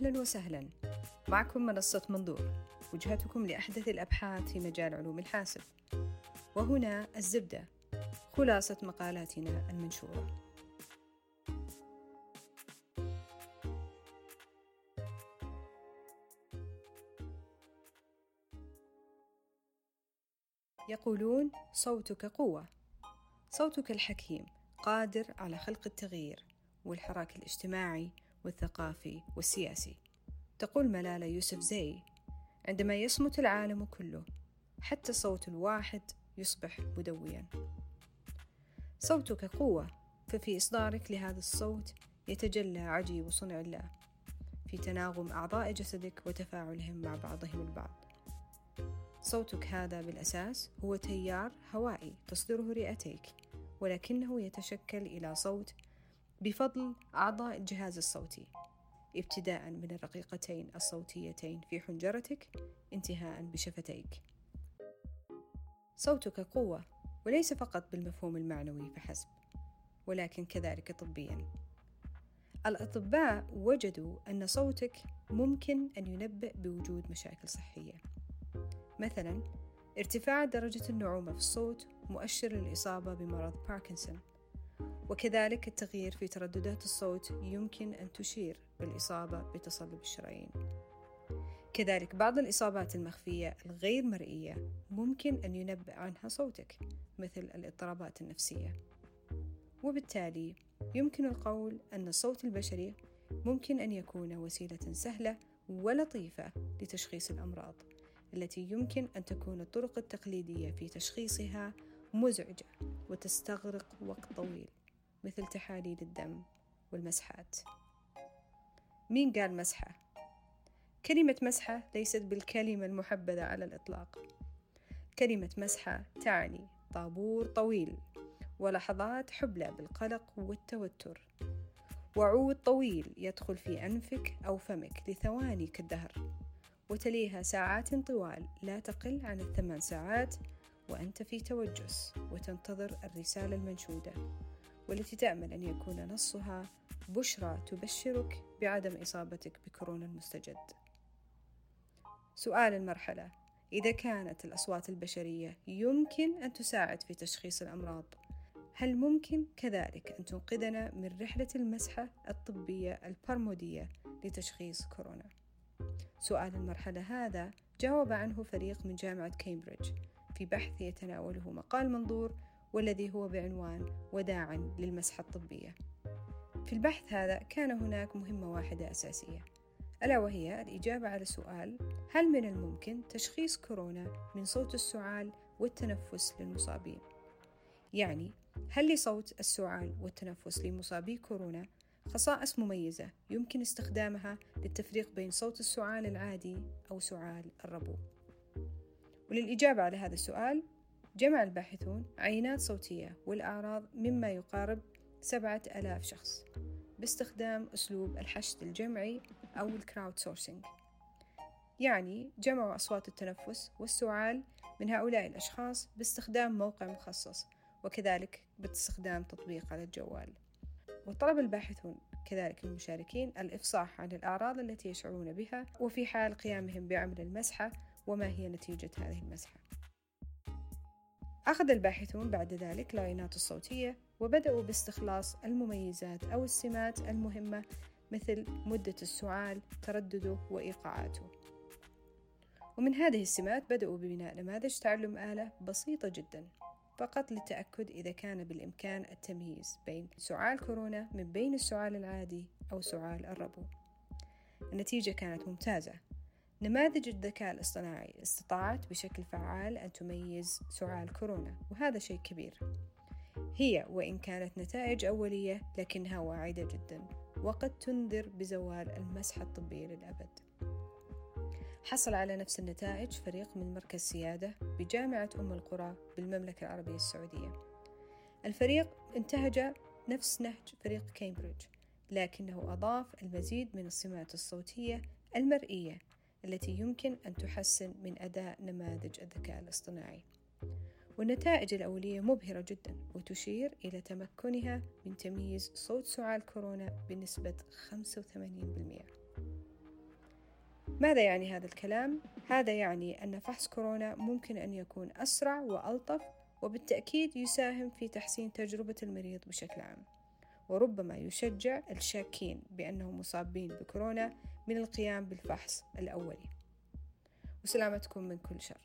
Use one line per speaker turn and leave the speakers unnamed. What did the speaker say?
أهلا وسهلا. معكم منصة منظور. وجهتكم لأحدث الأبحاث في مجال علوم الحاسب. وهنا الزبدة خلاصة مقالاتنا المنشورة. يقولون صوتك قوة. صوتك الحكيم. قادر على خلق التغيير والحراك الاجتماعي والثقافي والسياسي. تقول ملالة يوسف زي عندما يصمت العالم كله حتى الصوت الواحد يصبح مدويا. صوتك قوة ففي إصدارك لهذا الصوت يتجلى عجيب صنع الله في تناغم أعضاء جسدك وتفاعلهم مع بعضهم البعض. صوتك هذا بالأساس هو تيار هوائي تصدره رئتيك ولكنه يتشكل إلى صوت بفضل أعضاء الجهاز الصوتي. ابتداء من الرقيقتين الصوتيتين في حنجرتك انتهاء بشفتيك. صوتك قوة وليس فقط بالمفهوم المعنوي فحسب. ولكن كذلك طبيا. الأطباء وجدوا أن صوتك ممكن أن ينبئ بوجود مشاكل صحية. مثلا ارتفاع درجة النعومة في الصوت مؤشر للإصابة بمرض باركنسون. وكذلك التغيير في ترددات الصوت يمكن أن تشير بالإصابة بتصلب الشرايين. كذلك بعض الإصابات المخفية الغير مرئية ممكن أن ينبأ عنها صوتك مثل الاضطرابات النفسية. وبالتالي يمكن القول أن الصوت البشري ممكن أن يكون وسيلة سهلة ولطيفة لتشخيص الأمراض التي يمكن أن تكون الطرق التقليدية في تشخيصها مزعجة وتستغرق وقت طويل مثل تحاليل الدم والمسحات. مين قال مسحة؟ كلمة مسحة ليست بالكلمة المحبذة على الإطلاق. كلمة مسحة تعني طابور طويل ولحظات حبلى بالقلق والتوتر. وعود طويل يدخل في أنفك أو فمك لثواني كالدهر وتليها ساعات طوال لا تقل عن الثمان ساعات وأنت في توجس وتنتظر الرسالة المنشودة والتي تأمل أن يكون نصها بشرى تبشرك بعدم إصابتك بكورونا المستجد. سؤال المرحلة: إذا كانت الأصوات البشرية يمكن أن تساعد في تشخيص الأمراض، هل ممكن كذلك أن تنقذنا من رحلة المسحة الطبية البرمودية لتشخيص كورونا؟ سؤال المرحلة هذا جاوب عنه فريق من جامعة كامبريدج في بحث يتناوله مقال منظور والذي هو بعنوان وداعا للمسحة الطبية في البحث هذا كان هناك مهمة واحدة أساسية ألا وهي الإجابة على سؤال هل من الممكن تشخيص كورونا من صوت السعال والتنفس للمصابين؟ يعني هل لصوت السعال والتنفس لمصابي كورونا خصائص مميزة يمكن استخدامها للتفريق بين صوت السعال العادي أو سعال الربو وللإجابة على هذا السؤال جمع الباحثون عينات صوتية والأعراض مما يقارب سبعة ألاف شخص باستخدام أسلوب الحشد الجمعي أو الكراود سورسينج يعني جمعوا أصوات التنفس والسعال من هؤلاء الأشخاص باستخدام موقع مخصص وكذلك باستخدام تطبيق على الجوال. وطلب الباحثون كذلك المشاركين الإفصاح عن الأعراض التي يشعرون بها وفي حال قيامهم بعمل المسحة وما هي نتيجة هذه المسحة. أخذ الباحثون بعد ذلك العينات الصوتية وبدأوا باستخلاص المميزات أو السمات المهمة مثل مدة السعال، تردده وإيقاعاته. ومن هذه السمات بدأوا ببناء نماذج تعلم آلة بسيطة جدا فقط للتأكد إذا كان بالإمكان التمييز بين سعال كورونا من بين السعال العادي أو سعال الربو. النتيجة كانت ممتازة. نماذج الذكاء الاصطناعي استطاعت بشكل فعال أن تميز سعال كورونا وهذا شيء كبير. هي وإن كانت نتائج أولية لكنها واعدة جدا وقد تنذر بزوال المسحة الطبية للأبد. حصل على نفس النتائج فريق من مركز سيادة بجامعة أم القرى بالمملكة العربية السعودية. الفريق انتهج نفس نهج فريق كامبريدج لكنه أضاف المزيد من السمات الصوتية المرئية التي يمكن أن تحسن من أداء نماذج الذكاء الاصطناعي. والنتائج الأولية مبهرة جدا وتشير إلى تمكنها من تمييز صوت سعال كورونا بنسبة 85% ماذا يعني هذا الكلام؟ هذا يعني أن فحص كورونا ممكن أن يكون أسرع وألطف وبالتأكيد يساهم في تحسين تجربة المريض بشكل عام. وربما يشجع الشاكين بأنهم مصابين بكورونا من القيام بالفحص الأولي. وسلامتكم من كل شر.